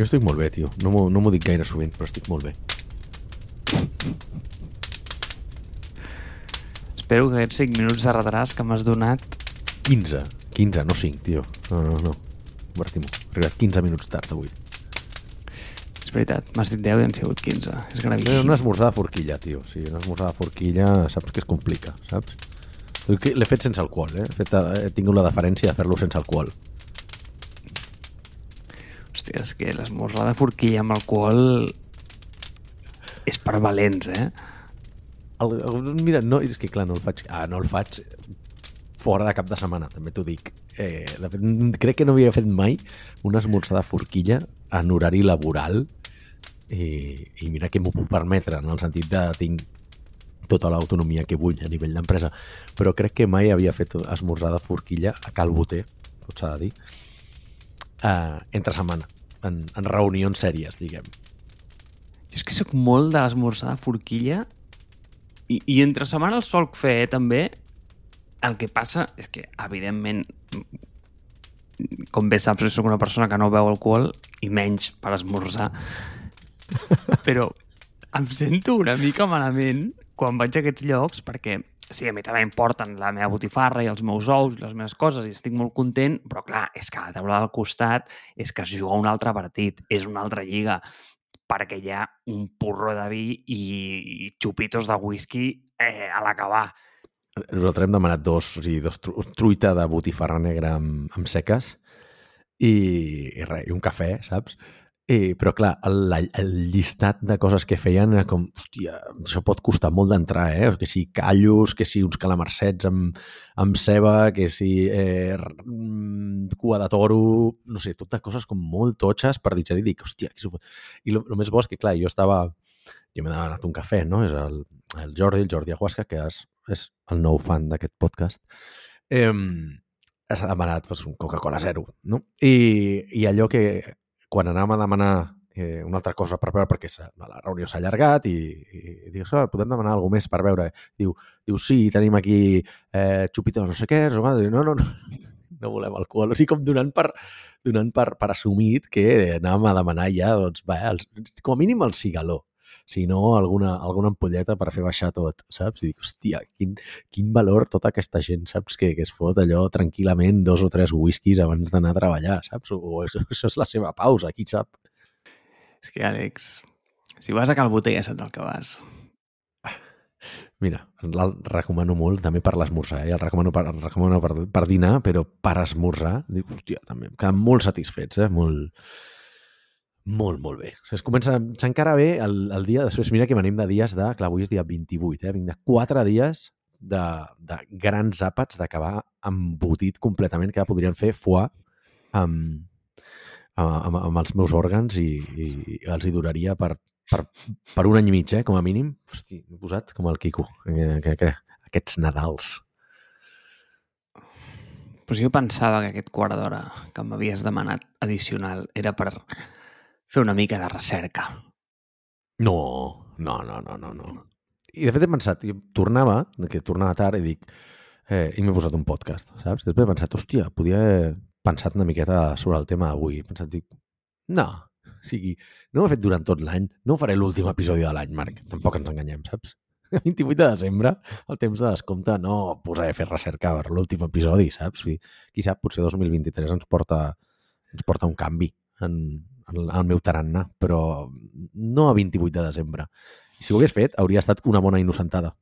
Jo estic molt bé, tio. No m'ho no dic gaire sovint, però estic molt bé. Espero que aquests 5 minuts de retras que m'has donat 15. 15, no 5, tio. No, no, no. Martimo, he arribat 15 minuts tard avui. És veritat, m'has dit 10 i han sigut 15. És És gravíssim. una esmorzar de forquilla, tio. Sí, una esmorzar de forquilla saps que es complica, saps? L'he fet sense alcohol, eh? He, fet, he tingut la deferència de fer-lo sense alcohol. Hòstia, és que l'esmorzar de forquilla amb alcohol és per valents, eh? El, el, mira, no, és que clar, no el faig, ah, no el faig fora de cap de setmana, també t'ho dic. Eh, de fet, crec que no havia fet mai una esmorzar de forquilla en horari laboral i, i mira que m'ho puc permetre, en el sentit de tinc tota l'autonomia que vull a nivell d'empresa, però crec que mai havia fet esmorzar de forquilla a Cal Boter, tot s'ha de dir, eh, entre setmana, en, en reunions sèries, diguem. Jo és que sóc molt de l'esmorzar de forquilla i, i entre setmana el solc fer, eh, també. El que passa és que, evidentment, com bé saps, jo soc una persona que no beu alcohol i menys per esmorzar. Però em sento una mica malament quan vaig a aquests llocs perquè sí, a mi també em porten la meva botifarra i els meus ous i les meves coses i estic molt content, però clar, és que a la taula del costat és que es juga un altre partit, és una altra lliga, perquè hi ha un porro de vi i, i xupitos de whisky eh, a l'acabar. Nosaltres hem demanat dos, o sigui, dos tru truita de botifarra negra amb, amb seques i, i, res, i un cafè, saps? I, però clar, el, el llistat de coses que feien era com, hòstia, això pot costar molt d'entrar, eh? Que si callos, que si uns calamarsets amb, amb ceba, que si eh, mm, cua de toro, no sé, totes coses com molt totxes per digerir. Dic, hòstia, fa? I el més bo és que, clar, jo estava... Jo m'he demanat un cafè, no? És el, el Jordi, el Jordi Aguasca, que és, és el nou fan d'aquest podcast. Eh, s'ha demanat pues, un Coca-Cola zero, no? I, I allò que quan anàvem a demanar eh, una altra cosa per veure, perquè la reunió s'ha allargat i, i, i dius, oh, podem demanar alguna més per veure. Diu, diu sí, tenim aquí eh, xupitos no sé què, no, no, no, no volem alcohol. O sigui, com donant per, donant per, per assumit que anàvem a demanar ja, doncs, va, els, com a mínim el cigaló si no alguna, alguna ampolleta per fer baixar tot, saps? I dic, hòstia, quin, quin valor tota aquesta gent, saps? Que, que es fot allò tranquil·lament dos o tres whiskies abans d'anar a treballar, saps? O això, això és la seva pausa, qui sap? És que, Àlex, si vas a Calboter ja saps el que vas. Mira, el recomano molt, també per l'esmorzar, eh? el recomano, per, el recomano per, per dinar, però per esmorzar, dic, hòstia, també em queden molt satisfets, eh? molt, molt, molt bé. Es comença, s'encara bé el, el dia, després mira que venim de dies de, clar, avui és dia 28, eh? vinc de quatre dies de, de grans àpats d'acabar embotit completament, que podrien fer foie amb, amb, amb els meus òrgans i, i, els hi duraria per, per, per un any i mig, eh, com a mínim. Hosti, m'he posat com el Quico, que, que, que, aquests Nadals. Pues jo pensava que aquest quart d'hora que m'havies demanat addicional era per fer una mica de recerca. No, no, no, no, no. no. I de fet he pensat, jo tornava, que tornava tard i dic, eh, i m'he posat un podcast, saps? Després he pensat, hòstia, podia haver pensat una miqueta sobre el tema d'avui. He pensat, dic, no, o sigui, no ho he fet durant tot l'any, no faré l'últim episodi de l'any, Marc. Tampoc ens enganyem, saps? El 28 de desembre, el temps de descompte, no posaré a fer recerca per l'últim episodi, saps? Qui sap, potser 2023 ens porta, ens porta un canvi en el meu tarannà, però no a 28 de desembre. I si ho hagués fet, hauria estat una bona innocentada.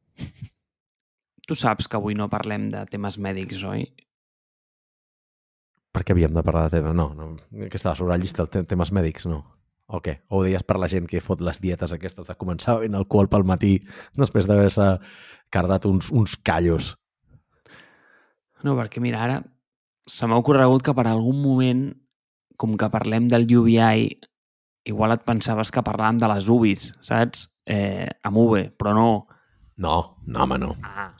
Tu saps que avui no parlem de temes mèdics, oi? Per què havíem de parlar de temes? No, no. que estava sobre la llista de temes mèdics, no. O què? O ho deies per la gent que fot les dietes aquestes de començar ben alcohol pel matí després d'haver-se cardat uns, uns callos. No, perquè mira, ara se m'ha ocorregut que per algun moment, com que parlem del UBI, igual et pensaves que parlàvem de les UBIs, saps? Eh, amb V, però no. No, no, home, no. Ah,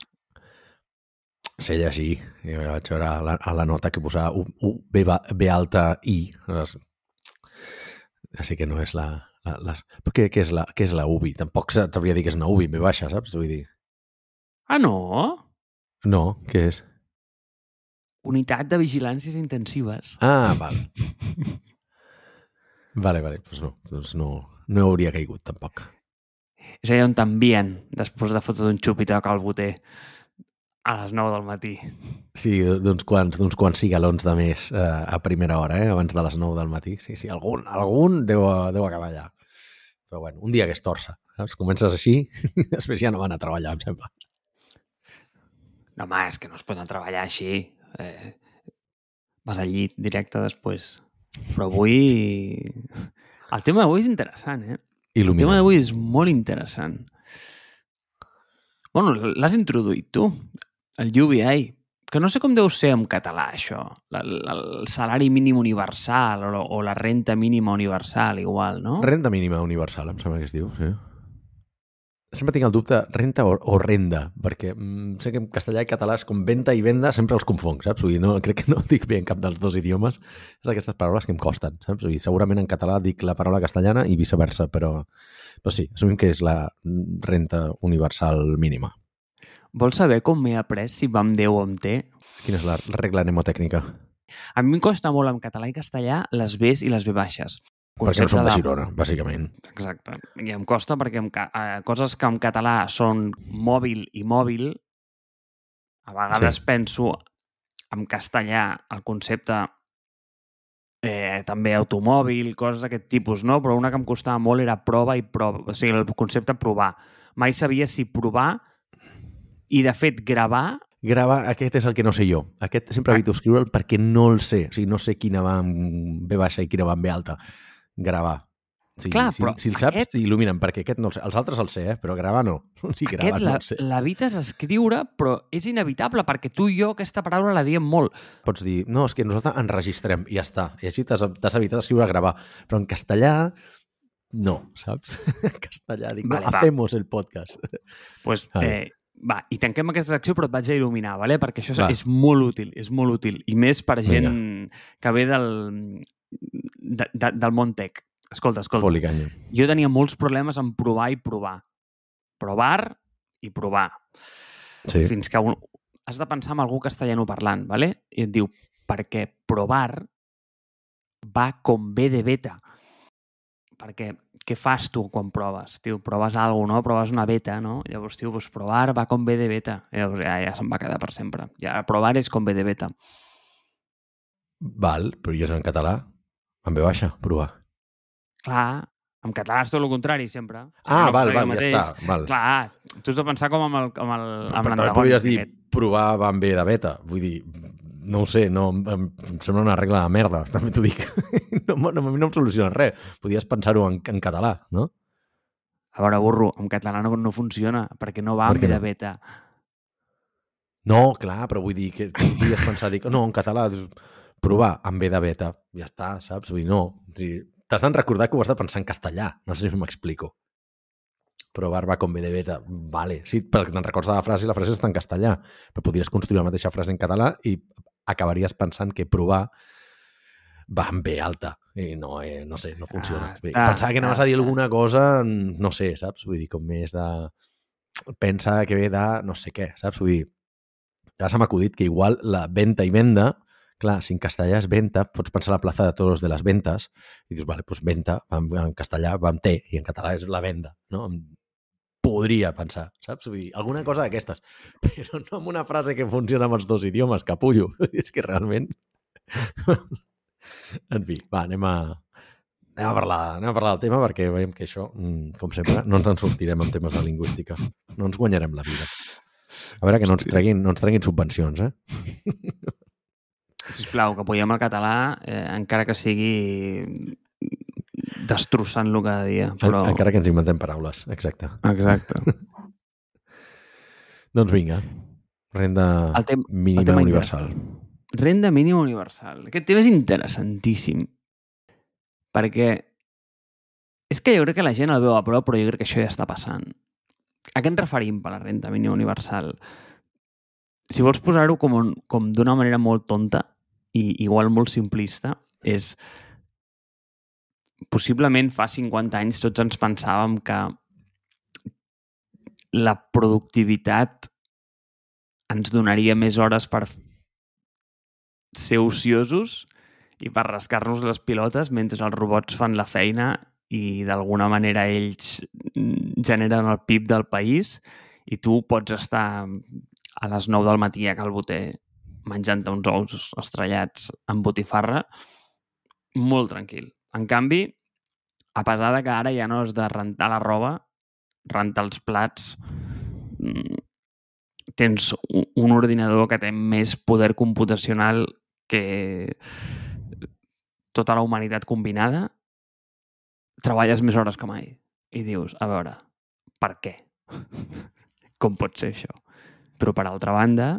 sé llegir. Jo vaig veure a la, a la nota que posava U, U, B, B alta I. Així que no és la... la, la... Però què, què, és la, què és la UBI? Tampoc sa- sabria dir que és una UBI, B baixa, saps? Vull dir... ah no? No, què és? Unitat de vigilàncies intensives. Ah, val. Vale, vale, doncs no, doncs no, no hauria caigut tampoc. És allà on t'envien després de fotre un xup i tocar el boter a les 9 del matí. Sí, d'uns quants, d'uns quants cigalons de més eh, a primera hora, eh, abans de les 9 del matí. Sí, sí, algun, algun deu, deu acabar allà. Però bueno, un dia que és torça, saps? Comences així i després ja no van a treballar, em sembla. No, home, és que no es pot anar a treballar així. Eh, vas al llit directe després. Però avui... El tema d'avui és interessant, eh? El tema d'avui és molt interessant. Bueno, l'has introduït tu, el UBI, que no sé com deu ser en català, això. La- El salari mínim universal o, o la renta mínima universal, igual, no? Renda mínima universal, em sembla que es diu, sí. Sempre tinc el dubte, renta o, o renda, perquè mm, sé que en castellà i català és com venta i venda, sempre els confonc, saps? Vull dir, no, crec que no dic bé en cap dels dos idiomes. És d'aquestes paraules que em costen, saps? Vull dir, segurament en català dic la paraula castellana i viceversa, però, però sí, assumim que és la renta universal mínima. Vols saber com m'he après si va amb Déu o amb T? Quina és la regla mnemotècnica? A mi em costa molt en català i castellà les Bs i les B baixes. Perquè no som de Concepte Girona, bàsicament. Exacte. I em costa perquè em, eh, coses que en català són mòbil i mòbil, a vegades Sí. penso en castellà el concepte eh, també automòbil, coses d'aquest tipus, no? Però una que em costava molt era prova i prova, o sigui, el concepte provar. Mai sabia si provar i, de fet, gravar Gravar, aquest és el que no sé jo. Aquest sempre Ah. evito escriure'l perquè no el sé. O sigui, no sé quina va amb B baixa i quina va amb B alta. Gravar. Sí, Clar, si, però si el saps, aquest- il·lumina'm, perquè aquest no el sé. Els altres el sé, eh? però gravar no. Si gravar Aquest no la- el sé. l'evites escriure, però és inevitable, perquè tu i jo aquesta paraula la diem molt. Pots dir, no, és que nosaltres enregistrem i ja està. I així t'has evitat escriure gravar. Però en castellà, no, saps? En castellà dic, Vale, no, va. hacemos el podcast. pues, Vale. eh, va, i tanquem aquesta secció, però et vaig a il·luminar, vale? perquè això és, Va. és molt útil, és molt útil. I més per gent que ve del, de, de, del món tech. Escolta, escolta, jo tenia molts problemes en provar i provar. Provar i provar. Sí. Fins que un, has de pensar en algú castellano parlant, vale? i et diu, perquè provar va com ve de beta. Perquè què fas tu quan proves? Tio, proves alguna no? Proves una beta, no? Llavors, tio, pues provar va com ve de beta. Llavors, ja, ja se'n va quedar per sempre. Ja, provar és com ve de beta. Val, però jo és en català. En B baixa, provar. Clar, en català és tot el contrari, sempre. Ah, No val, val, ja està. Val. Clar, tu has de pensar com amb el- amb el- amb Però també podries dir aquest. provar va amb B de beta. Vull dir, no ho sé, no, em, em sembla una regla de merda, també t'ho dic. No, no, a mi no em soluciona res. Podies pensar-ho en, en català, no? A veure, burro, en català no, no funciona, perquè no va Per amb ve no? de beta. No, clar, però vull dir que podies pensar, dic, no, en català, provar amb B de beta. Ja està, saps? Vull dir, no. O sigui, T'has de recordar que ho has de pensar en castellà. No sé si m'explico. Provar va com B de beta. Vale, sí, perquè te'n recordes de la frase i la frase està en castellà. Però podries construir la mateixa frase en català i acabaries pensant que provar va amb B alta. I no, eh, no sé, no funciona. Ah, dir, Pensava que anaves a dir alguna cosa, no sé, saps? Vull dir, com més de... Pensa que ve de no sé què, saps? Vull dir, ja se m'ha acudit que igual la venta i venda, clar, si en castellà és venta, pots pensar la plaça de toros de les ventes i dius, vale, doncs venta, en, en castellà va amb T i en català és la venda, no? Podria pensar, saps? Vull dir, alguna cosa d'aquestes, però no amb una frase que funciona amb els dos idiomes, capullo. És que realment... en fi, va, anem a, anem a, parlar, anem a parlar del tema perquè veiem que això, mm, com sempre, no ens en sortirem en temes de lingüística. No ens guanyarem la vida. A veure que no ens treguin, no ens treguin subvencions, eh? Sisplau, que apoyem el català, eh, encara que sigui destrossant-lo cada dia. Però... En, encara que ens inventem paraules, exacte. Exacte. Doncs vinga, renda El tem- mínima tema universal. Renda mínima universal. Aquest tema és interessantíssim. Perquè és que jo crec que la gent el veu a prop, però jo crec que això ja està passant. A què ens referim per la renda mínima universal? Si vols posar-ho com, un- com d'una manera molt tonta i igual molt simplista, és possiblement fa 50 anys tots ens pensàvem que la productivitat ens donaria més hores per ser ociosos i per rascar-nos les pilotes mentre els robots fan la feina i d'alguna manera ells generen el PIB del país i tu pots estar a les 9 del matí a Calboter menjant uns ous estrellats amb botifarra molt tranquil. En canvi, a pesar de que ara ja no és de rentar la roba, rentar els plats, mm, tens un ordinador que té més poder computacional que tota la humanitat combinada, treballes més hores que mai. I dius, a veure, per què? Com pot ser això? Però, per altra banda,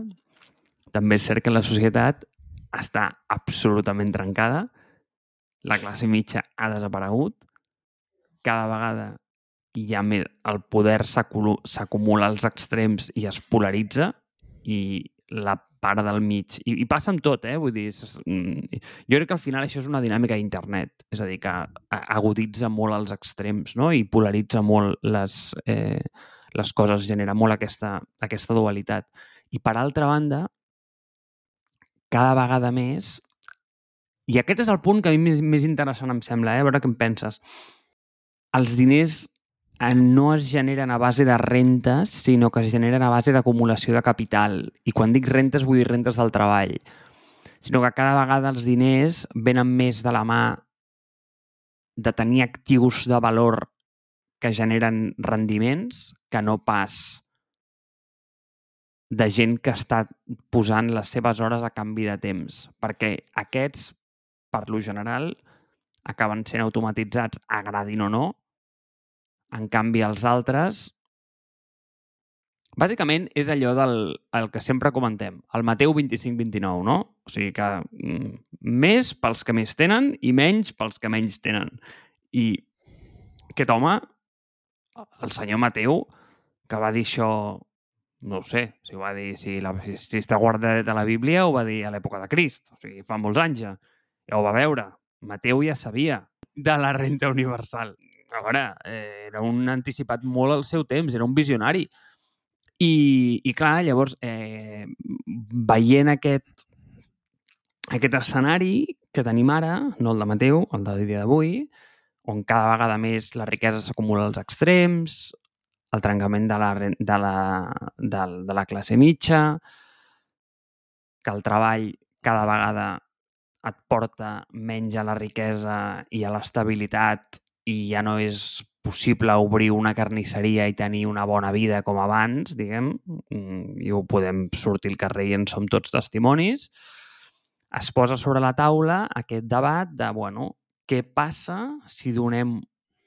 també és cert que la societat està absolutament trencada, la classe mitja ha desaparegut, cada vegada hi ha més, el poder s'acumula als extrems i es polaritza i la part del mig. I, i passa amb tot, eh? Vull dir, mm, jo crec que al final això és una dinàmica d'internet. És a dir, que aguditza molt els extrems no? i polaritza molt les, eh, les coses, genera molt aquesta, aquesta dualitat. I per altra banda, cada vegada més, i aquest és el punt que a mi més, més interessant em sembla, eh? a veure què en penses, els diners Eh, no es generen a base de rentes, sinó que es generen a base d'acumulació de capital. I quan dic rentes, vull dir rentes del treball. Sinó que cada vegada els diners venen més de la mà de tenir actius de valor que generen rendiments que no pas de gent que està posant les seves hores a canvi de temps. Perquè aquests, per lo general, acaben sent automatitzats, agradin o no, en canvi, els altres... Bàsicament és allò del el que sempre comentem, el Mateu 25-29, no? O sigui que mm, més pels que més tenen i menys pels que menys tenen. I aquest home, el senyor Mateu, que va dir això, no ho sé, si ho va dir, si, la, si està guardat de la Bíblia, ho va dir a l'època de Crist, o sigui, fa molts anys ja. Ja ho va veure. Mateu ja sabia de la renta universal a veure, eh, era un anticipat molt al seu temps, era un visionari. I, i clar, llavors, eh, veient aquest, aquest escenari que tenim ara, no el de Mateu, el de dia d'avui, on cada vegada més la riquesa s'acumula als extrems, el trencament de la, de, la, de, de la classe mitja, que el treball cada vegada et porta menys a la riquesa i a l'estabilitat i ja no és possible obrir una carnisseria i tenir una bona vida com abans, diguem, i ho podem sortir al carrer i en som tots testimonis, es posa sobre la taula aquest debat de, bueno, què passa si donem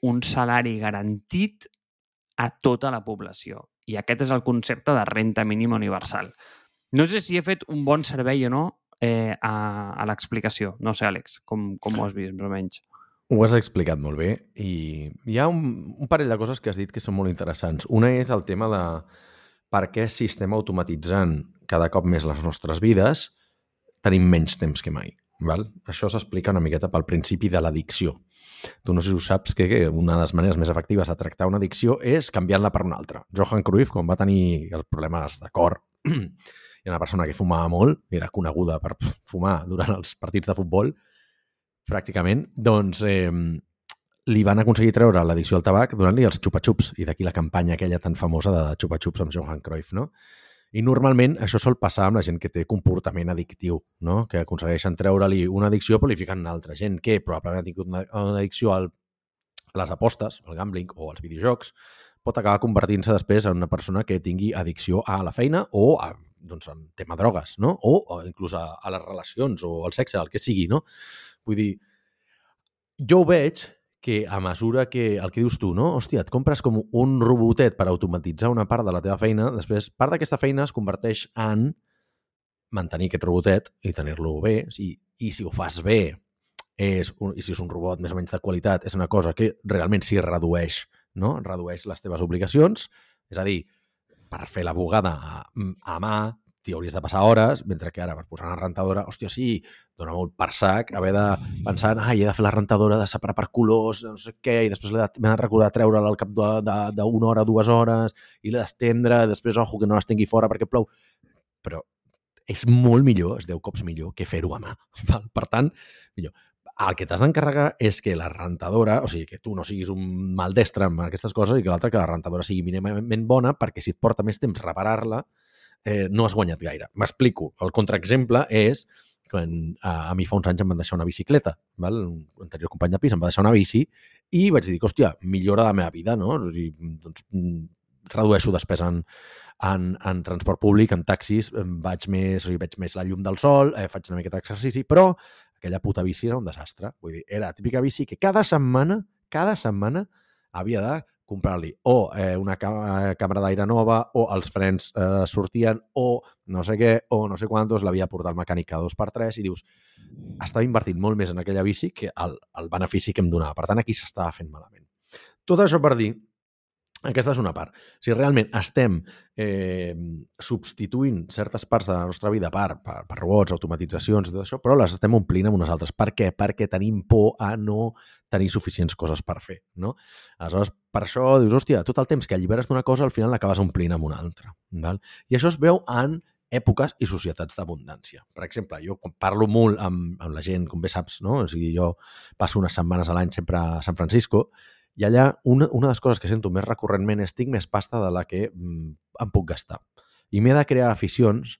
un salari garantit a tota la població? I aquest és el concepte de renta mínima universal. No sé si he fet un bon servei o no eh, a, a l'explicació. No sé, Àlex, com, com ho has vist, més o menys? Ho has explicat molt bé i hi ha un, un parell de coses que has dit que són molt interessants. Una és el tema de per què si estem automatitzant cada cop més les nostres vides tenim menys temps que mai. Val? Això s'explica una miqueta pel principi de l'addicció. Tu no sé si ho saps que una de les maneres més efectives de tractar una addicció és canviant-la per una altra. Johan Cruyff, quan va tenir els problemes de cor, i una persona que fumava molt, era coneguda per fumar durant els partits de futbol, pràcticament, doncs eh, li van aconseguir treure l'addicció al tabac donant-li els xupa-xups, i d'aquí la campanya aquella tan famosa de xupa-xups amb Johan Cruyff, no? I normalment això sol passar amb la gent que té comportament addictiu, no? que aconsegueixen treure-li una addicció però li fiquen una altra. Gent que probablement ha tingut una, una addicció al, a les apostes, al gambling o als videojocs, pot acabar convertint-se després en una persona que tingui addicció a la feina o a, doncs, en tema drogues, no? o, o inclús a, a les relacions o al sexe, el que sigui. No? Vull dir, jo ho veig que a mesura que el que dius tu, no? Hòstia, et compres com un robotet per automatitzar una part de la teva feina, després part d'aquesta feina es converteix en mantenir aquest robotet i tenir-lo bé. I, I si ho fas bé, és un, i si és un robot més o menys de qualitat, és una cosa que realment s'hi redueix, no? Redueix les teves obligacions. És a dir, per fer la bugada a, a mà, t'hi hauries de passar hores, mentre que ara per posar una rentadora, hòstia, sí, dona molt per sac haver de pensar, ai, he de fer la rentadora, de separar per colors, no sé què, i després m'he de recordar treure'la al cap d'una hora, dues hores, i l'he d'estendre, després, ojo, que no l'estengui fora perquè plou. Però és molt millor, és 10 cops millor que fer-ho a mà. Val? Per tant, millor. El que t'has d'encarregar és que la rentadora, o sigui, que tu no siguis un maldestre amb aquestes coses i que l'altra que la rentadora sigui mínimament bona perquè si et porta més temps reparar-la, eh, no has guanyat gaire. M'explico. El contraexemple és quan a, a mi fa uns anys em van deixar una bicicleta, val? un anterior company de pis em va deixar una bici i vaig dir, hòstia, millora la meva vida, no? O sigui, doncs, mm, redueixo despesa en, en, en transport públic, en taxis, vaig més, o sigui, veig més la llum del sol, eh, faig una miqueta d'exercici, però aquella puta bici era un desastre. Vull dir, era la típica bici que cada setmana, cada setmana, havia de comprar-li o eh, una càmera d'aire nova o els frens eh, sortien o no sé què o no sé quantos, l'havia portat al mecànic cada dos per tres i dius, estava invertint molt més en aquella bici que el, el benefici que em donava. Per tant, aquí s'estava fent malament. Tot això per dir aquesta és una part. Si realment estem eh, substituint certes parts de la nostra vida per, per, per robots, automatitzacions, tot això, però les estem omplint amb unes altres. Per què? Perquè tenim por a no tenir suficients coses per fer. No? Aleshores, per això dius, hòstia, tot el temps que alliberes d'una cosa, al final l'acabes omplint amb una altra. Val? I això es veu en èpoques i societats d'abundància. Per exemple, jo quan parlo molt amb, amb la gent, com bé saps, no? o sigui, jo passo unes setmanes a l'any sempre a San Francisco, i allà una, una de les coses que sento més recurrentment és tinc més pasta de la que mm, em puc gastar. I m'he de crear aficions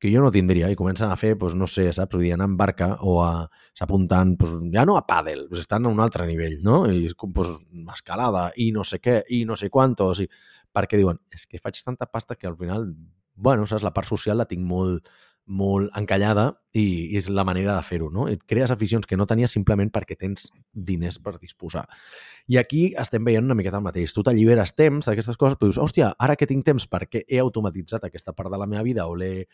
que jo no tindria i comencen a fer, doncs, no sé, saps? Vull dir, anar en barca o a s'apuntant, doncs, ja no a pàdel, doncs estan a un altre nivell, no? I doncs, escalada i no sé què i no sé quantos, i... perquè diuen, és que faig tanta pasta que al final, bueno, saps, la part social la tinc molt, molt encallada i, i és la manera de fer-ho, no? Et crees aficions que no tenies simplement perquè tens diners per disposar. I aquí estem veient una miqueta el mateix. Tu t'alliberes temps d'aquestes coses, però dius, hòstia, ara que tinc temps perquè he automatitzat aquesta part de la meva vida o l'he...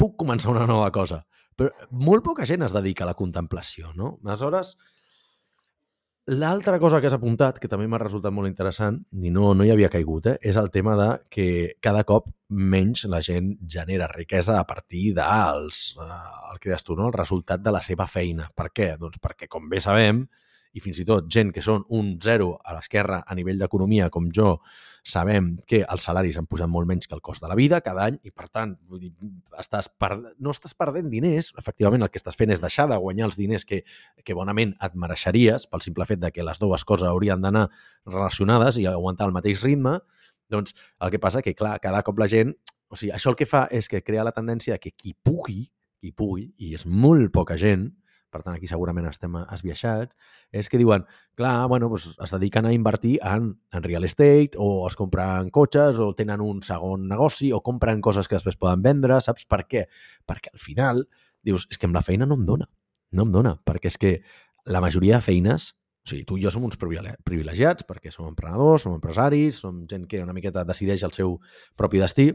puc començar una nova cosa. Però molt poca gent es dedica a la contemplació, no? Aleshores, L'altra cosa que has apuntat, que també m'ha resultat molt interessant, i no, no hi havia caigut, eh, és el tema de que cada cop menys la gent genera riquesa a partir dels, eh, el que deies tu, no? el resultat de la seva feina. Per què? Doncs perquè, com bé sabem, i fins i tot gent que són un zero a l'esquerra a nivell d'economia, com jo, sabem que els salaris han pujat molt menys que el cost de la vida cada any i, per tant, vull dir, estàs per... no estàs perdent diners, efectivament el que estàs fent és deixar de guanyar els diners que, que bonament et mereixeries pel simple fet de que les dues coses haurien d'anar relacionades i aguantar el mateix ritme, doncs el que passa que, clar, cada cop la gent... O sigui, això el que fa és que crea la tendència que qui pugui, qui pugui, i és molt poca gent, per tant aquí segurament estem esbiaixats, és que diuen, clar, bueno, doncs es dediquen a invertir en, en real estate o es compren cotxes o tenen un segon negoci o compren coses que després poden vendre, saps per què? Perquè al final dius, és que amb la feina no em dona, no em dona, perquè és que la majoria de feines, o sigui, tu i jo som uns privilegiats perquè som emprenedors, som empresaris, som gent que una miqueta decideix el seu propi destí,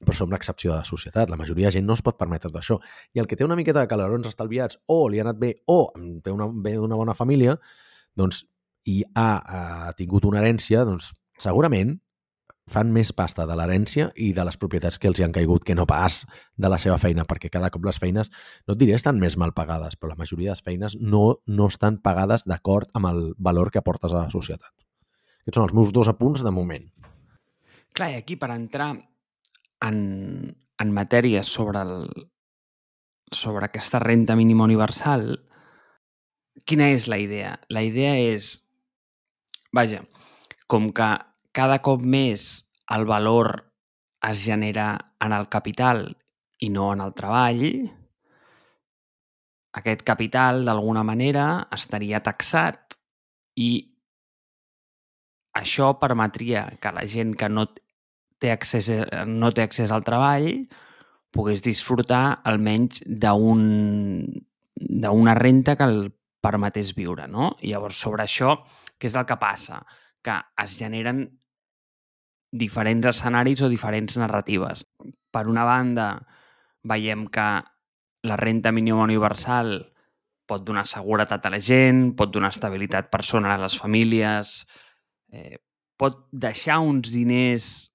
però som l'excepció de la societat. La majoria de gent no es pot permetre tot això. I el que té una miqueta de calarons estalviats o li ha anat bé o té una, ve d'una bona família, doncs, i ha, ha tingut una herència, doncs segurament fan més pasta de l'herència i de les propietats que els hi han caigut que no pas de la seva feina, perquè cada cop les feines, no et diré estan més mal pagades, però la majoria de les feines no, no estan pagades d'acord amb el valor que aportes a la societat. Aquests són els meus dos apunts de moment. Clar, i aquí per entrar en, en matèria sobre, el, sobre aquesta renta mínima universal, quina és la idea? La idea és, vaja, com que cada cop més el valor es genera en el capital i no en el treball, aquest capital, d'alguna manera, estaria taxat i això permetria que la gent que no té accés, eh, no té accés al treball pogués disfrutar almenys d'una renta que el permetés viure. No? I llavors, sobre això, què és el que passa? Que es generen diferents escenaris o diferents narratives. Per una banda, veiem que la renta mínima universal pot donar seguretat a la gent, pot donar estabilitat personal a les famílies, eh, pot deixar uns diners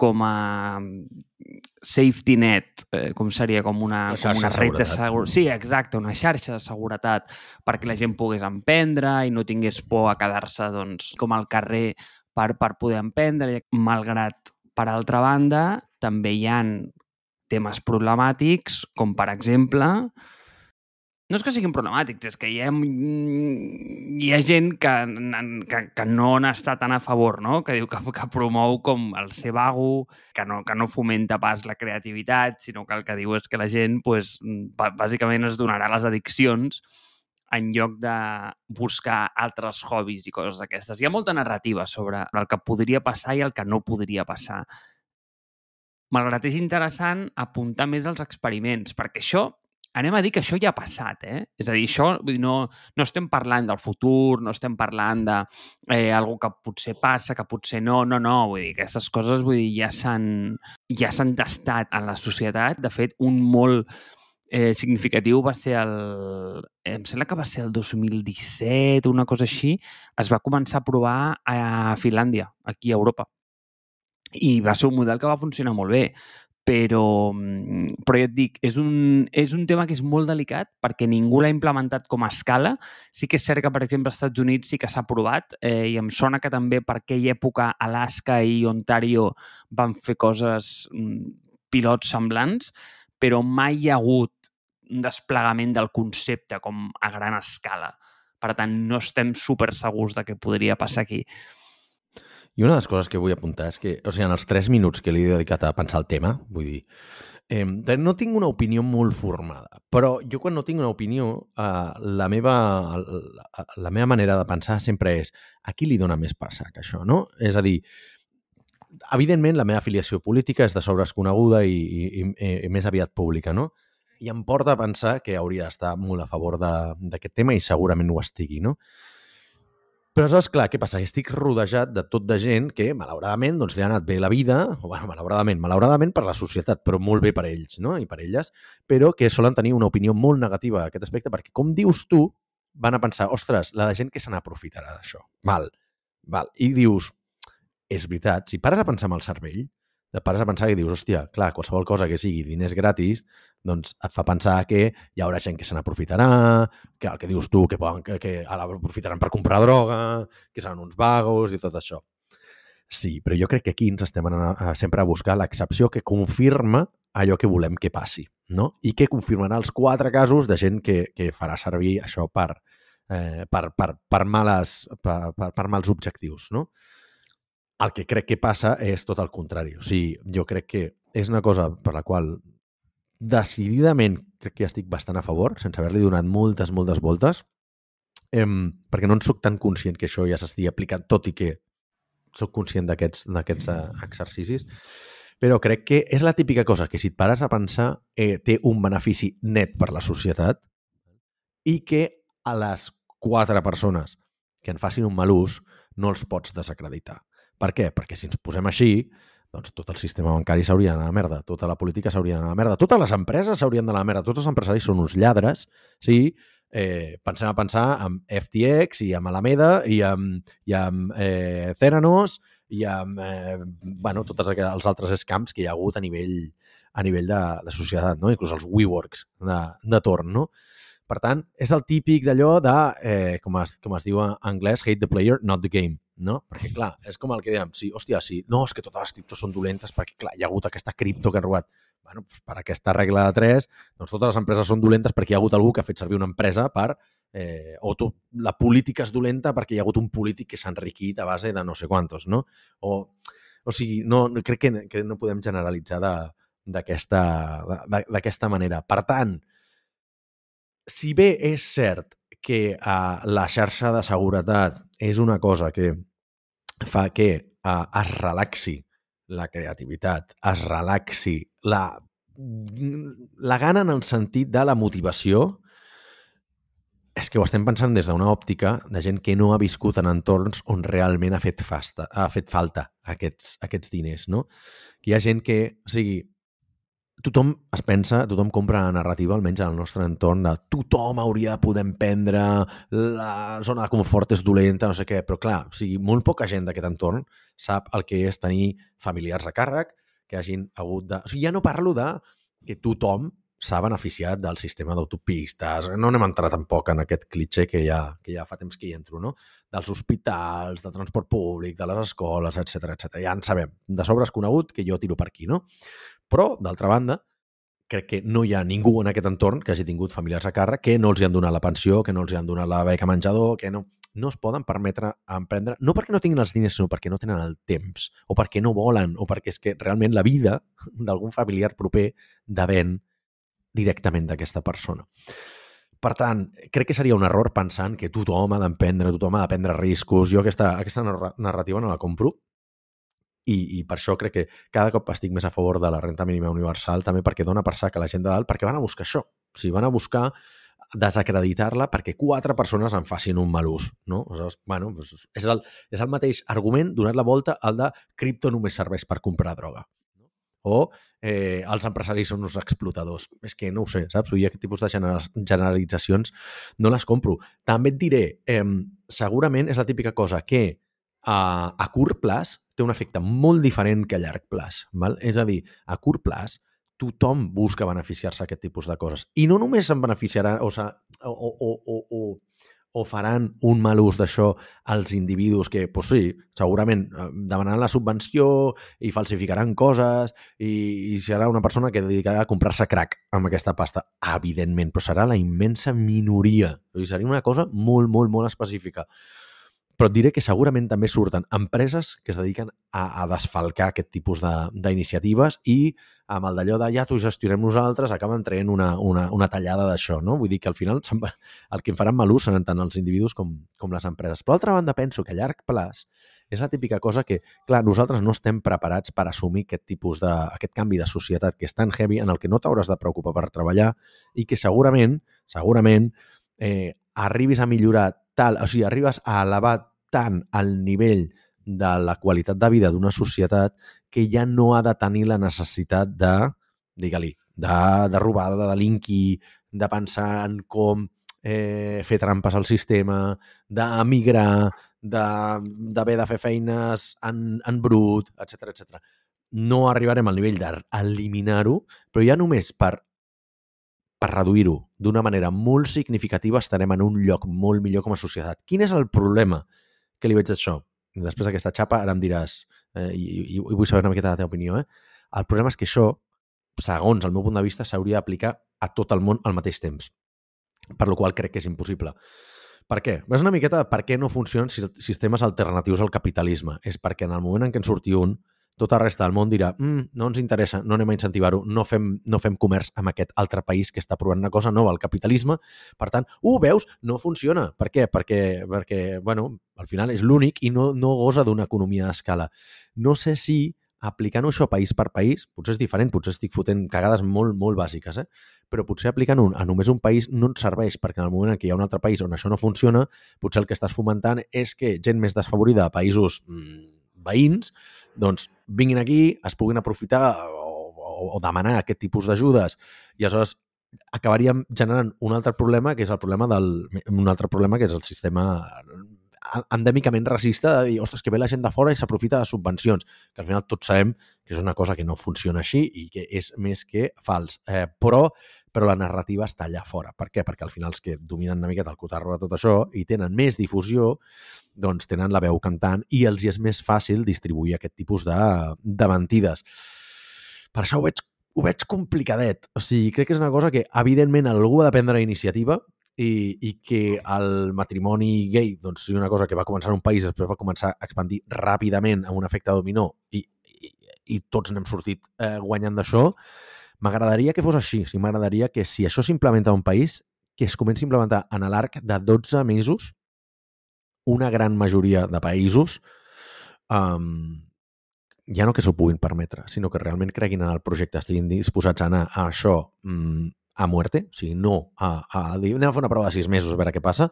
com a safety net, eh, com seria com una, una com una red de seguretat. Sí, exacte, una xarxa de seguretat perquè la gent pogués emprendre i no tingués por a quedar-se doncs, com al carrer per, per poder emprendre, malgrat, per altra banda, també hi han temes problemàtics, com per exemple no és que siguin problemàtics, és que hi ha, hi ha gent que, que, que no n'està tan a favor, no? que diu que, que promou com el ser vago, que no, que no fomenta pas la creativitat, sinó que el que diu és que la gent pues, bàsicament es donarà les addiccions en lloc de buscar altres hobbies i coses d'aquestes. Hi ha molta narrativa sobre el que podria passar i el que no podria passar. Malgrat és interessant apuntar més als experiments, perquè això anem a dir que això ja ha passat, eh? És a dir, això no, no estem parlant del futur, no estem parlant de eh, algo que potser passa, que potser no, no, no, vull dir, aquestes coses vull dir, ja s'han ja s'han tastat en la societat. De fet, un molt eh, significatiu va ser el... Em sembla que va ser el 2017, una cosa així, es va començar a provar a Finlàndia, aquí a Europa. I va ser un model que va funcionar molt bé però, mm, però ja et dic, és un, és un tema que és molt delicat perquè ningú l'ha implementat com a escala. Sí que és cert que, per exemple, als Estats Units sí que s'ha aprovat eh, i em sona que també per aquella època Alaska i Ontario van fer coses, mm, pilots semblants, però mai hi ha hagut un desplegament del concepte com a gran escala. Per tant, no estem super segurs de què podria passar aquí. I una de les coses que vull apuntar és que, o sigui, en els tres minuts que li he dedicat a pensar el tema, vull dir, eh, no tinc una opinió molt formada, però jo quan no tinc una opinió, eh, la, meva, la, la meva manera de pensar sempre és a qui li dona més per sac això, no? És a dir, evidentment la meva afiliació política és de sobres coneguda i, i, i, i més aviat pública, no? I em porta a pensar que hauria d'estar molt a favor d'aquest tema i segurament ho estigui, no? Però aleshores, clar, què passa? Estic rodejat de tot de gent que, malauradament, doncs, li ha anat bé la vida, o, bueno, malauradament, malauradament per la societat, però molt bé per ells no? i per elles, però que solen tenir una opinió molt negativa a aquest aspecte, perquè, com dius tu, van a pensar, ostres, la de gent que se n'aprofitarà d'això. Val, val. I dius, és veritat, si pares a pensar amb el cervell, de pares a pensar i dius, hòstia, clar, qualsevol cosa que sigui diners gratis, doncs et fa pensar que hi haurà gent que se n'aprofitarà, que el que dius tu, que, poden, que, que ara aprofitaran per comprar droga, que seran uns vagos i tot això. Sí, però jo crec que aquí ens estem anant a, sempre a buscar l'excepció que confirma allò que volem que passi, no? I que confirmarà els quatre casos de gent que, que farà servir això per, eh, per, per, per, males, per, per, per mals objectius, no? El que crec que passa és tot el contrari. O sigui, jo crec que és una cosa per la qual decididament crec que estic bastant a favor, sense haver-li donat moltes, moltes voltes, eh, perquè no en sóc tan conscient que això ja s'estigui aplicant, tot i que sóc conscient d'aquests exercicis, però crec que és la típica cosa que si et pares a pensar eh, té un benefici net per la societat i que a les quatre persones que en facin un mal ús no els pots desacreditar. Per què? Perquè si ens posem així, doncs tot el sistema bancari s'hauria d'anar a la merda, tota la política s'hauria d'anar a la merda, totes les empreses s'haurien d'anar a la merda, tots els empresaris són uns lladres, sí? Eh, pensem a pensar amb FTX i amb Alameda i amb, i amb eh, Theranos i amb eh, bueno, tots els altres scams que hi ha hagut a nivell, a nivell de, de societat, no? inclús els WeWorks de, de torn. No? Per tant, és el típic d'allò de, eh, com, es, com es diu en anglès, hate the player, not the game, no? Perquè, clar, és com el que dèiem, sí, hòstia, sí, no, és que totes les criptos són dolentes perquè, clar, hi ha hagut aquesta cripto que han robat. Bueno, doncs per aquesta regla de tres, doncs totes les empreses són dolentes perquè hi ha hagut algú que ha fet servir una empresa per eh, o tu, la política és dolenta perquè hi ha hagut un polític que s'ha enriquit a base de no sé quantos, no? O, o sigui, no, crec que, que no podem generalitzar d'aquesta manera. Per tant, si bé és cert que uh, la xarxa de seguretat és una cosa que fa que uh, es relaxi la creativitat, es relaxi la, la gana en el sentit de la motivació, és que ho estem pensant des d'una òptica de gent que no ha viscut en entorns on realment ha fet, fasta, ha fet falta aquests, aquests diners, no? Que hi ha gent que, o sigui, tothom es pensa, tothom compra la narrativa, almenys en el nostre entorn, de tothom hauria de poder emprendre, la zona de confort és dolenta, no sé què, però clar, o sigui, molt poca gent d'aquest entorn sap el que és tenir familiars a càrrec, que hagin hagut de... O sigui, ja no parlo de que tothom s'ha beneficiat del sistema d'autopistes, no anem a entrar tampoc en aquest clitxer que ja, que ja fa temps que hi entro, no? dels hospitals, del transport públic, de les escoles, etc etc. Ja en sabem, de sobre és conegut que jo tiro per aquí, no? Però, d'altra banda, crec que no hi ha ningú en aquest entorn que hagi tingut familiars a càrrec que no els hi han donat la pensió, que no els hi han donat la beca menjador, que no no es poden permetre emprendre, no perquè no tinguin els diners, sinó perquè no tenen el temps, o perquè no volen, o perquè és que realment la vida d'algun familiar proper depèn directament d'aquesta persona. Per tant, crec que seria un error pensant que tothom ha d'emprendre, tothom ha de prendre riscos. Jo aquesta, aquesta narrativa no la compro i, i per això crec que cada cop estic més a favor de la renta mínima universal, també perquè dona per sac a la gent de dalt, perquè van a buscar això. O sigui, van a buscar desacreditar-la perquè quatre persones en facin un mal ús. No? Aleshores, bueno, és, el, és el mateix argument donat la volta al de cripto només serveix per comprar droga. O eh, els empresaris són uns explotadors. És que no ho sé, saps? Vull dir, aquest tipus de generalitzacions no les compro. També et diré, eh, segurament és la típica cosa que a, a curt plaç té un efecte molt diferent que a llarg plaç. Val? És a dir, a curt plaç tothom busca beneficiar-se d'aquest tipus de coses. I no només se'n beneficiarà o, o, o, o, o, o faran un mal ús d'això als individus que, doncs sí, segurament eh, demanaran la subvenció i falsificaran coses i, i serà una persona que dedicarà a comprar-se crack amb aquesta pasta, evidentment, però serà la immensa minoria. O sigui, seria una cosa molt, molt, molt específica però et diré que segurament també surten empreses que es dediquen a, a desfalcar aquest tipus d'iniciatives i amb el d'allò de ja t'ho gestionem nosaltres acaben traient una, una, una tallada d'això, no? Vull dir que al final el que en faran mal ús seran tant els individus com, com les empreses. Però d'altra banda penso que a llarg plaç és la típica cosa que, clar, nosaltres no estem preparats per assumir aquest tipus de, aquest canvi de societat que és tan heavy en el que no t'hauràs de preocupar per treballar i que segurament, segurament, eh, arribis a millorar tal, o sigui, arribes a elevar tant el nivell de la qualitat de vida d'una societat que ja no ha de tenir la necessitat de, digue-li, de, de robar, de delinquir, de pensar en com eh, fer trampes al sistema, d'emigrar, d'haver de, de fer feines en, en brut, etc etc. No arribarem al nivell d'eliminar-ho, però ja només per per reduir-ho d'una manera molt significativa estarem en un lloc molt millor com a societat. Quin és el problema que li veig d'això? Després d'aquesta xapa ara em diràs, eh, i, i, i vull saber una miqueta la teva opinió, eh? el problema és que això, segons el meu punt de vista, s'hauria d'aplicar a tot el món al mateix temps, per la qual crec que és impossible. Per què? És una miqueta per què no funcionen sistemes alternatius al capitalisme. És perquè en el moment en què en surti un, tota la resta del món dirà mm, no ens interessa, no anem a incentivar-ho, no, fem, no fem comerç amb aquest altre país que està provant una cosa nova, el capitalisme. Per tant, uh, veus? No funciona. Per què? Perquè, perquè bueno, al final és l'únic i no, no goza d'una economia d'escala. No sé si aplicant-ho això país per país, potser és diferent, potser estic fotent cagades molt, molt bàsiques, eh? però potser aplicant-ho a només un país no et serveix, perquè en el moment en què hi ha un altre país on això no funciona, potser el que estàs fomentant és que gent més desfavorida a països mmm, veïns doncs vinguin aquí, es puguin aprofitar o, o, o demanar aquest tipus d'ajudes i aleshores acabaríem generant un altre problema que és el problema del un altre problema que és el sistema endèmicament racista de dir, ostres, que ve la gent de fora i s'aprofita de subvencions, que al final tots sabem que és una cosa que no funciona així i que és més que fals. Eh, però però la narrativa està allà fora. Per què? Perquè al final els que dominen una miqueta el cotarro de tot això i tenen més difusió, doncs tenen la veu cantant i els hi és més fàcil distribuir aquest tipus de, de mentides. Per això ho veig, ho veig complicadet. O sigui, crec que és una cosa que, evidentment, algú ha de prendre iniciativa i, i que el matrimoni gay doncs, sigui una cosa que va començar en un país després va començar a expandir ràpidament amb un efecte dominó i, i, i tots n'hem sortit eh, guanyant d'això, M'agradaria que fos així. O sigui, M'agradaria que si això s'implementa a un país, que es comenci a implementar en l'arc de 12 mesos una gran majoria de països um, ja no que s'ho puguin permetre, sinó que realment creguin en el projecte, estiguin disposats a anar a això um, a muerte, o sigui, no a, a dir anem a fer una prova de sis mesos a veure què passa,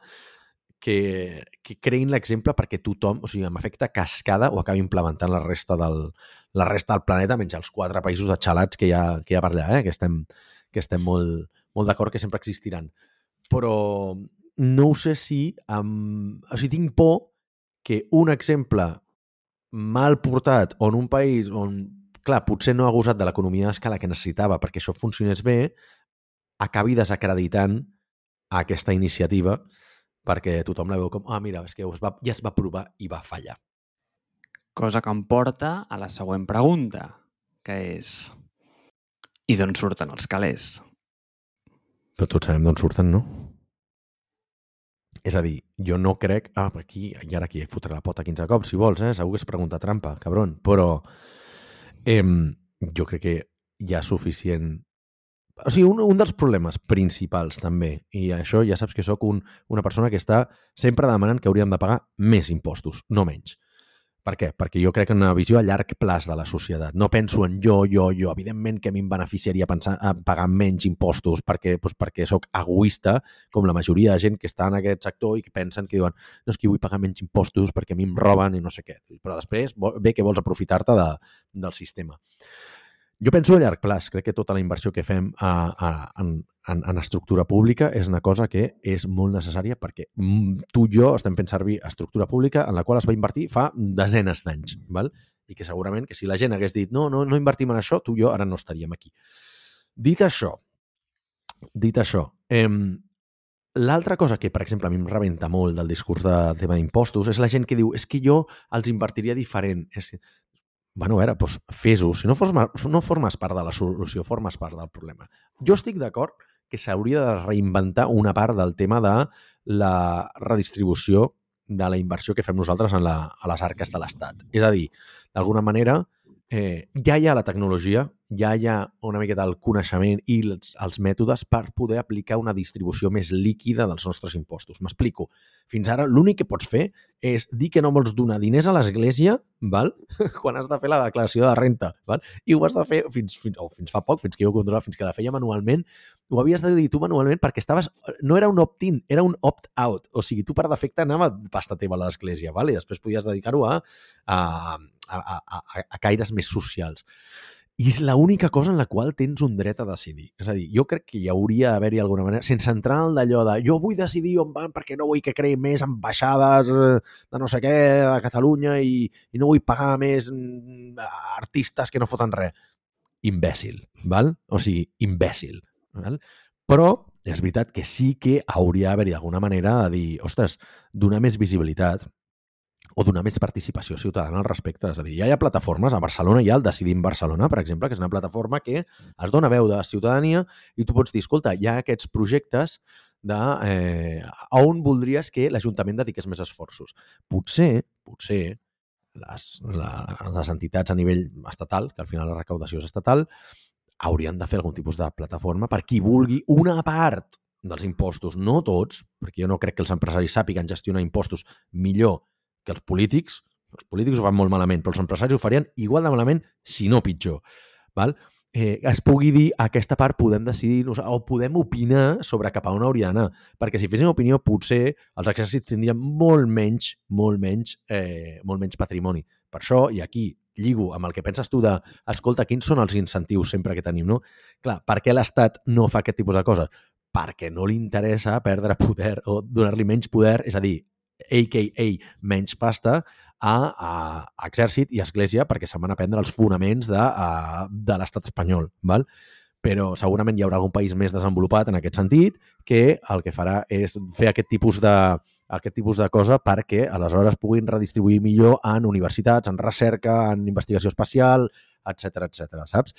que, que creïn l'exemple perquè tothom, o sigui, amb efecte cascada, ho acabi implementant la resta del, la resta del planeta, menys els quatre països de xalats que hi ha, que hi ha per allà, eh? que estem, que estem molt, molt d'acord que sempre existiran. Però no ho sé si... Amb... O sigui, tinc por que un exemple mal portat on un país on, clar, potser no ha gosat de l'economia d'escala que necessitava perquè això funcionés bé, acabi desacreditant aquesta iniciativa perquè tothom la veu com, ah, mira, és que es va, ja es va provar i va fallar. Cosa que em porta a la següent pregunta, que és I d'on surten els calés? Però tots sabem d'on surten, no? És a dir, jo no crec... Ah, aquí, i ara aquí fotré la pota 15 cops, si vols, eh? Segur que és pregunta trampa, cabron. Però eh, jo crec que hi ha suficient... O sigui, un, un dels problemes principals, també, i això ja saps que sóc un, una persona que està sempre demanant que hauríem de pagar més impostos, no menys. Per què? Perquè jo crec en una visió a llarg plaç de la societat. No penso en jo, jo, jo. Evidentment que a mi em beneficiaria pensar, a pagar menys impostos perquè, doncs perquè sóc egoista, com la majoria de gent que està en aquest sector i que pensen que diuen no, és que vull pagar menys impostos perquè a mi em roben i no sé què. Però després ve que vols aprofitar-te de, del sistema. Jo penso a llarg plaç. Crec que tota la inversió que fem a, a, en, en, en estructura pública és una cosa que és molt necessària perquè tu i jo estem fent servir estructura pública en la qual es va invertir fa desenes d'anys. val? I que segurament que si la gent hagués dit no, no, no invertim en això, tu i jo ara no estaríem aquí. Dit això, dit això, eh, l'altra cosa que, per exemple, a mi em rebenta molt del discurs de tema d'impostos és la gent que diu és que jo els invertiria diferent. És, bueno, a veure, doncs fes-ho. Si no formes, no formes part de la solució, formes part del problema. Jo estic d'acord que s'hauria de reinventar una part del tema de la redistribució de la inversió que fem nosaltres en la, a les arques de l'Estat. És a dir, d'alguna manera, eh, ja hi ha la tecnologia, ja hi ha una miqueta el coneixement i els, els mètodes per poder aplicar una distribució més líquida dels nostres impostos. M'explico. Fins ara l'únic que pots fer és dir que no vols donar diners a l'Església val? quan has de fer la declaració de renta. Val? I ho has de fer fins, fins, o fins fa poc, fins que jo controlava, fins que la feia manualment, ho havies de dir tu manualment perquè estaves... No era un opt-in, era un opt-out. O sigui, tu per defecte anava pasta teva a l'Església, val? i després podies dedicar-ho a, a, a, a, a caires més socials. I és l'única cosa en la qual tens un dret a decidir. És a dir, jo crec que hi hauria d'haver-hi alguna manera, sense entrar en d'allò de jo vull decidir on van perquè no vull que creï més ambaixades eh, de no sé què a Catalunya i, i no vull pagar més mm, artistes que no foten res. Imbècil, val? O sigui, imbècil. Val? Però és veritat que sí que hauria d'haver-hi alguna manera de dir, ostres, donar més visibilitat o donar més participació ciutadana al respecte. És a dir, ja hi ha plataformes, a Barcelona hi ha el Decidim Barcelona, per exemple, que és una plataforma que es dona veu de ciutadania i tu pots dir, escolta, hi ha aquests projectes de eh, on voldries que l'Ajuntament dediqués més esforços. Potser, potser, les, la, les entitats a nivell estatal, que al final la recaudació és estatal, haurien de fer algun tipus de plataforma per qui vulgui una part dels impostos, no tots, perquè jo no crec que els empresaris sàpiguen gestionar impostos millor que els polítics, els polítics ho fan molt malament, però els empresaris ho farien igual de malament, si no pitjor. Val? Eh, es pugui dir aquesta part podem decidir o podem opinar sobre cap a on hauria d'anar. Perquè si féssim opinió, potser els exèrcits tindrien molt menys, molt menys, eh, molt menys patrimoni. Per això, i aquí lligo amb el que penses tu de, escolta, quins són els incentius sempre que tenim, no? Clar, per què l'Estat no fa aquest tipus de coses? Perquè no li interessa perdre poder o donar-li menys poder, és a dir, a.k.a. menys pasta, a, a exèrcit i església perquè se'n van a prendre els fonaments de, a, de l'estat espanyol. Val? Però segurament hi haurà algun país més desenvolupat en aquest sentit que el que farà és fer aquest tipus de, aquest tipus de cosa perquè aleshores puguin redistribuir millor en universitats, en recerca, en investigació espacial, etc etc. saps?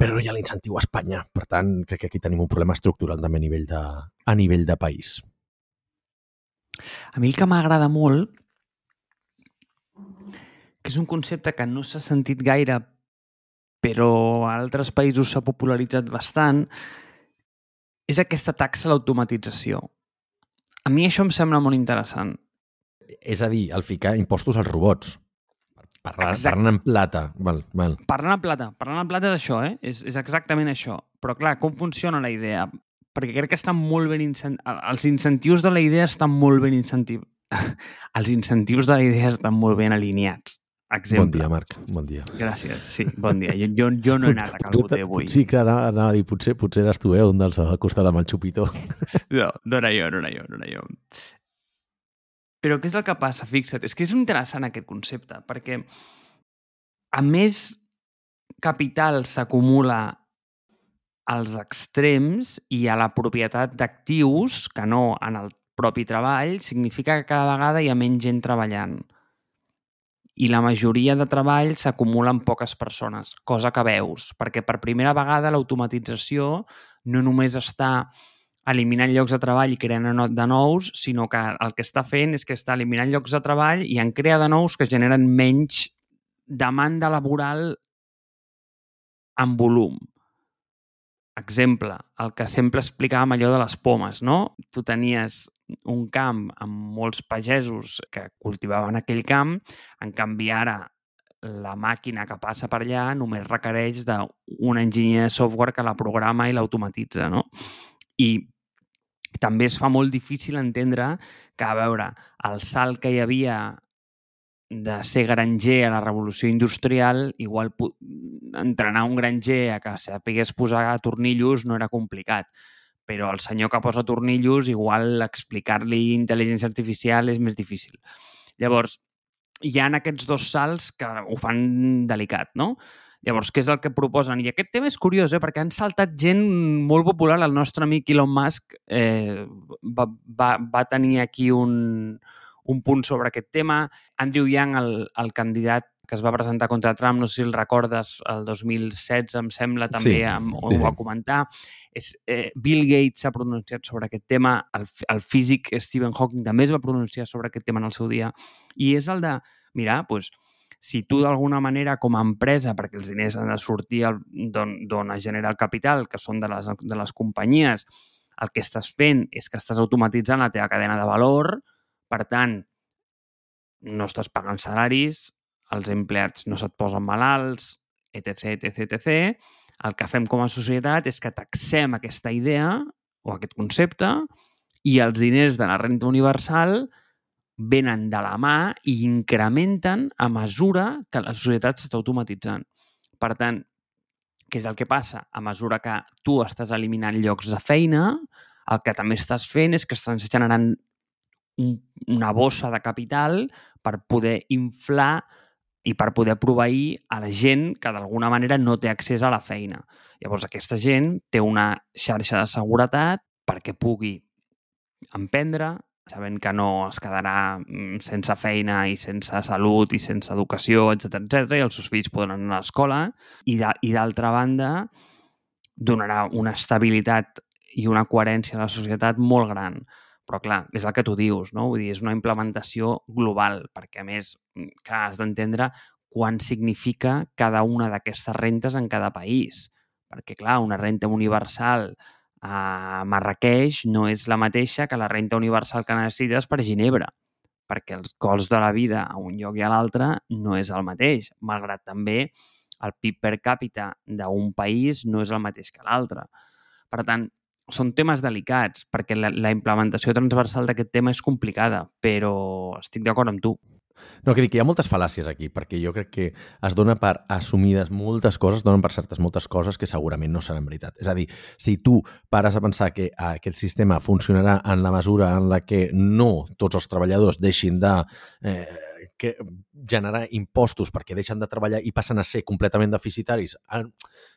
Però no hi ha l'incentiu a Espanya. Per tant, crec que aquí tenim un problema estructural també a nivell de, a nivell de país. A mi el que m'agrada molt, que és un concepte que no s'ha sentit gaire, però a altres països s'ha popularitzat bastant, és aquesta taxa a l'automatització. A mi això em sembla molt interessant. És a dir, el ficar impostos als robots. Parlant, parlant en plata. Val, val. Parlant en plata. Parlant en plata és això, eh? És, és exactament això. Però, clar, com funciona la idea? Perquè crec que estan molt ben els incentius de la idea estan molt ben incentiv els incentius de la idea estan molt ben alineats. Exemple. Bon dia, Marc. Bon dia. Gràcies. Sí, bon dia. Jo, jo, jo no he anat a Calboter avui. Sí, que anava, anava a dir, potser, potser eres tu, eh, un dels al costat amb el xupito. No, no era jo, no era jo, no era jo. Però què és el que passa? Fixa't, és que és interessant aquest concepte, perquè a més capital s'acumula als extrems i a la propietat d'actius, que no en el propi treball, significa que cada vegada hi ha menys gent treballant. i la majoria de treball s'acumula en poques persones, cosa que veus, perquè per primera vegada l'automatització no només està eliminant llocs de treball i creant de nous, sinó que el que està fent és que està eliminant llocs de treball i en crea de nous que generen menys demanda laboral en volum. Exemple, el que sempre explicàvem allò de les pomes, no? Tu tenies un camp amb molts pagesos que cultivaven aquell camp, en canvi ara la màquina que passa per allà només requereix d'un enginyer de software que la programa i l'automatitza, no? I també es fa molt difícil entendre que, a veure, el salt que hi havia de ser granger a la revolució industrial, igual entrenar un granger a que sapigués posar tornillos no era complicat. Però el senyor que posa tornillos, igual explicar-li intel·ligència artificial és més difícil. Llavors, hi ha aquests dos salts que ho fan delicat, no? Llavors, què és el que proposen? I aquest tema és curiós, eh? perquè han saltat gent molt popular. El nostre amic Elon Musk eh, va, va, va tenir aquí un, un punt sobre aquest tema. Andrew Yang, el, el candidat que es va presentar contra Trump, no sé si el recordes, el 2016, em sembla, també sí, amb, sí, ho va comentar. És, eh, Bill Gates s'ha pronunciat sobre aquest tema, el, el físic Stephen Hawking també es va pronunciar sobre aquest tema en el seu dia, i és el de, mira, doncs, si tu d'alguna manera com a empresa, perquè els diners han de sortir d'on es genera el capital, que són de les, de les companyies, el que estàs fent és que estàs automatitzant la teva cadena de valor, per tant, no estàs pagant salaris, els empleats no se't posen malalts, etc, etc, etc. El que fem com a societat és que taxem aquesta idea o aquest concepte i els diners de la renta universal venen de la mà i incrementen a mesura que la societat s'està automatitzant. Per tant, què és el que passa? A mesura que tu estàs eliminant llocs de feina, el que també estàs fent és que estàs generant una bossa de capital per poder inflar i per poder proveir a la gent que d'alguna manera no té accés a la feina. Llavors, aquesta gent té una xarxa de seguretat perquè pugui emprendre, sabent que no es quedarà mm, sense feina i sense salut i sense educació, etc etc i els seus fills podran anar a l'escola i d'altra banda donarà una estabilitat i una coherència a la societat molt gran. Però, clar, és el que tu dius, no? Vull dir, és una implementació global, perquè, a més, mm, que has d'entendre quan significa cada una d'aquestes rentes en cada país. Perquè, clar, una renta universal a Marrakeix no és la mateixa que la renta universal que necessites per Ginebra, perquè els costs de la vida a un lloc i a l'altre no és el mateix, malgrat també el PIB per càpita d'un país no és el mateix que l'altre. Per tant, són temes delicats, perquè la, la implementació transversal d'aquest tema és complicada, però estic d'acord amb tu. No, que dic que hi ha moltes fal·làcies aquí, perquè jo crec que es dona per assumides moltes coses, donen per certes moltes coses que segurament no seran veritat. És a dir, si tu pares a pensar que aquest sistema funcionarà en la mesura en la que no tots els treballadors deixin de eh, que generar impostos perquè deixen de treballar i passen a ser completament deficitaris,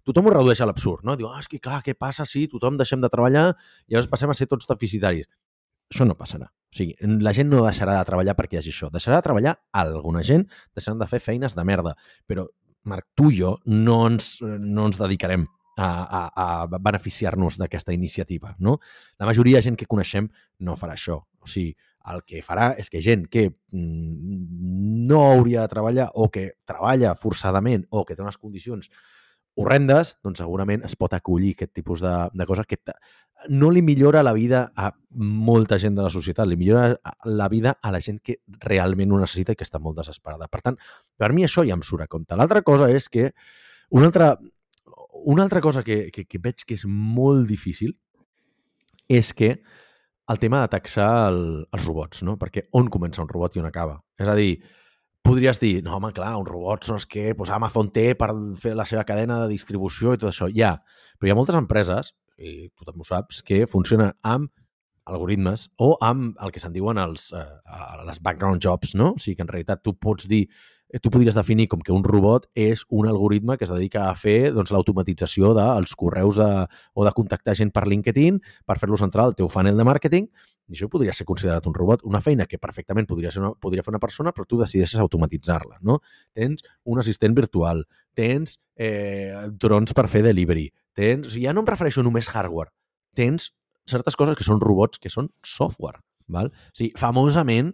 tothom ho redueix a l'absurd, no? Diu, ah, és que clar, què passa si tothom deixem de treballar i llavors passem a ser tots deficitaris? Això no passarà. O sigui, la gent no deixarà de treballar perquè hi hagi això. Deixarà de treballar alguna gent, deixaran de fer feines de merda. Però, Marc, tu i jo no ens, no ens dedicarem a, a, a beneficiar-nos d'aquesta iniciativa. No? La majoria de gent que coneixem no farà això. O sigui, el que farà és que gent que mm, no hauria de treballar o que treballa forçadament o que té unes condicions horrendes, doncs segurament es pot acollir aquest tipus de, de coses que no li millora la vida a molta gent de la societat, li millora la vida a la gent que realment ho necessita i que està molt desesperada. Per tant, per mi això ja em surt a compte. L'altra cosa és que una altra, una altra cosa que, que, que veig que és molt difícil és que el tema de taxar el, els robots, no? Perquè on comença un robot i on acaba? És a dir, podries dir, no, home, clar, un robot són els que pues, Amazon té per fer la seva cadena de distribució i tot això. Ja, però hi ha moltes empreses i tu també ho saps, que funciona amb algoritmes o amb el que se'n diuen els, eh, les background jobs, no? O sigui que en realitat tu pots dir tu podries definir com que un robot és un algoritme que es dedica a fer doncs, l'automatització dels correus de, o de contactar gent per LinkedIn per fer-los entrar al teu funnel de màrqueting i això podria ser considerat un robot, una feina que perfectament podria, ser una, podria fer una persona, però tu decideixes automatitzar-la, no? Tens un assistent virtual, tens eh, drons per fer delivery, tens... Ja no em refereixo només hardware, tens certes coses que són robots, que són software, val? O sigui, famosament,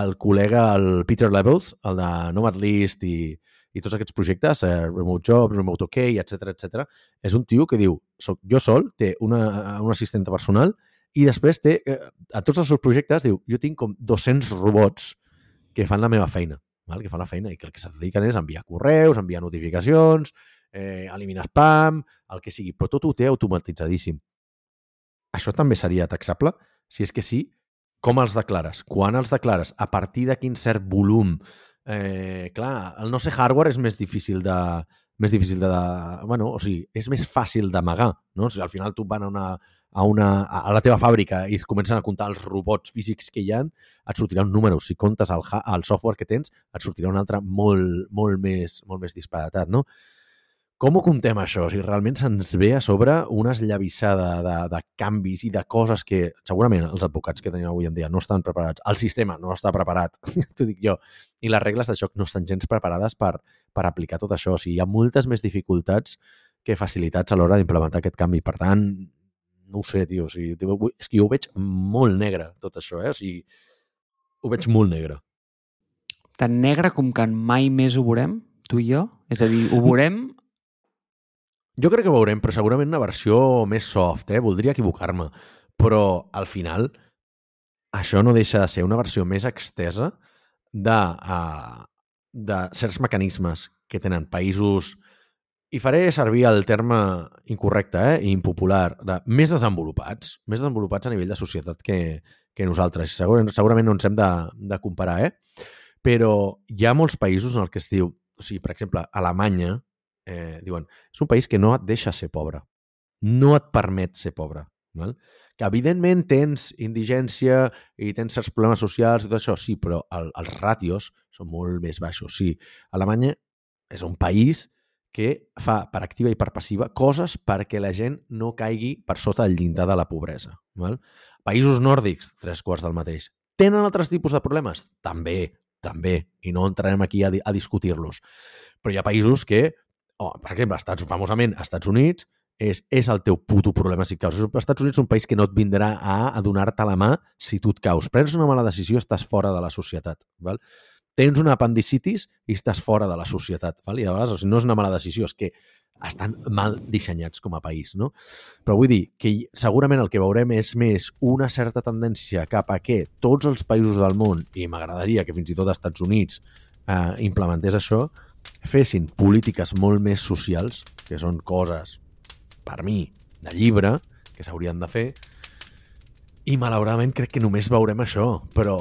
el col·lega, el Peter Levels, el de Nomad List i, i tots aquests projectes, eh, Remote Job, Remote OK, etc etc, és un tio que diu, soc jo sol, té una, una assistenta personal i després té, eh, a tots els seus projectes, diu, jo tinc com 200 robots que fan la meva feina, val? que fan la feina i que el que se dediquen és enviar correus, enviar notificacions, eh, eliminar spam, el que sigui, però tot ho té automatitzadíssim. Això també seria taxable? Si és que sí, com els declares? Quan els declares? A partir de quin cert volum? Eh, clar, el no ser hardware és més difícil de, més difícil de... Bueno, o sigui, és més fàcil d'amagar, no? O sigui, al final tu van a una, a, una, a la teva fàbrica i es comencen a comptar els robots físics que hi han, et sortirà un número. Si comptes el, el software que tens, et sortirà un altre molt, molt, més, molt més disparatat, no? Com ho comptem, això? O sigui, realment se'ns ve a sobre una esllavissada de, de canvis i de coses que segurament els advocats que tenim avui en dia no estan preparats. El sistema no està preparat, t'ho dic jo. I les regles de joc no estan gens preparades per, per aplicar tot això. O sigui, hi ha moltes més dificultats que facilitats a l'hora d'implementar aquest canvi. Per tant, no ho sé, tio, o sigui, és que jo ho veig molt negre, tot això, eh? O sigui, ho veig molt negre. Tan negre com que mai més ho veurem, tu i jo? És a dir, ho veurem... Jo crec que veurem, però segurament una versió més soft, eh? Voldria equivocar-me. Però, al final, això no deixa de ser una versió més extesa de, uh, de certs mecanismes que tenen països i faré servir el terme incorrecte eh, impopular, de més desenvolupats, més desenvolupats a nivell de societat que, que nosaltres. Segurament, segurament no ens hem de, de comparar, eh? però hi ha molts països en el que es diu, o sigui, per exemple, Alemanya, eh, diuen, és un país que no et deixa ser pobre, no et permet ser pobre. Val? Que evidentment tens indigència i tens certs problemes socials i tot això, sí, però el, els ràtios són molt més baixos. Sí, Alemanya és un país que fa per activa i per passiva coses perquè la gent no caigui per sota del llindar de la pobresa. Val? Països nòrdics, tres quarts del mateix. Tenen altres tipus de problemes? També, també, i no entrarem aquí a, a discutir-los. Però hi ha països que, oh, per exemple, Estats, famosament, Estats Units, és, és el teu puto problema si caus. Els Estats Units és un país que no et vindrà a, a donar-te la mà si tu et caus. Prens una mala decisió, estàs fora de la societat. Val? tens una apendicitis i estàs fora de la societat. Val? I a vegades o sigui, no és una mala decisió, és que estan mal dissenyats com a país. No? Però vull dir que segurament el que veurem és més una certa tendència cap a que tots els països del món, i m'agradaria que fins i tot als Estats Units eh, implementés això, fessin polítiques molt més socials, que són coses, per mi, de llibre, que s'haurien de fer, i malauradament crec que només veurem això, però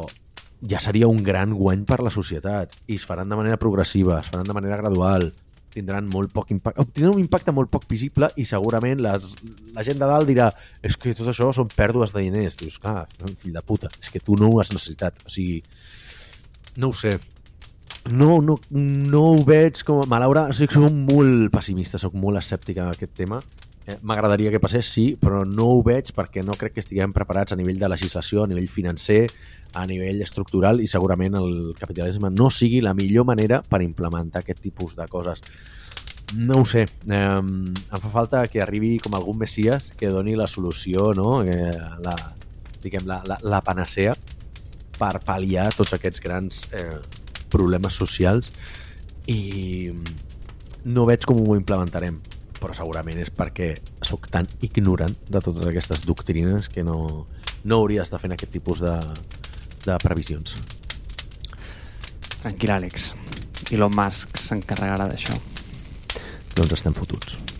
ja seria un gran guany per la societat i es faran de manera progressiva, es faran de manera gradual, tindran molt poc impacte, tindran un impacte molt poc visible i segurament les, la gent de dalt dirà és que tot això són pèrdues de diners. Dius, clar, fill de puta, és que tu no ho has necessitat. O sigui, no ho sé. No, no, no ho veig com... Malauradament, o sigui, soc molt pessimista, soc molt escèptic en aquest tema. Eh, M'agradaria que passés, sí, però no ho veig perquè no crec que estiguem preparats a nivell de legislació, a nivell financer, a nivell estructural i segurament el capitalisme no sigui la millor manera per implementar aquest tipus de coses. No ho sé, eh, em fa falta que arribi com algun messies que doni la solució, no? que la, diguem, la, la, la panacea per pal·liar tots aquests grans eh, problemes socials i no veig com ho implementarem però segurament és perquè sóc tan ignorant de totes aquestes doctrines que no, no hauria d'estar fent aquest tipus de, de previsions. Tranquil, Àlex. Elon Musk s'encarregarà d'això. Doncs estem fotuts.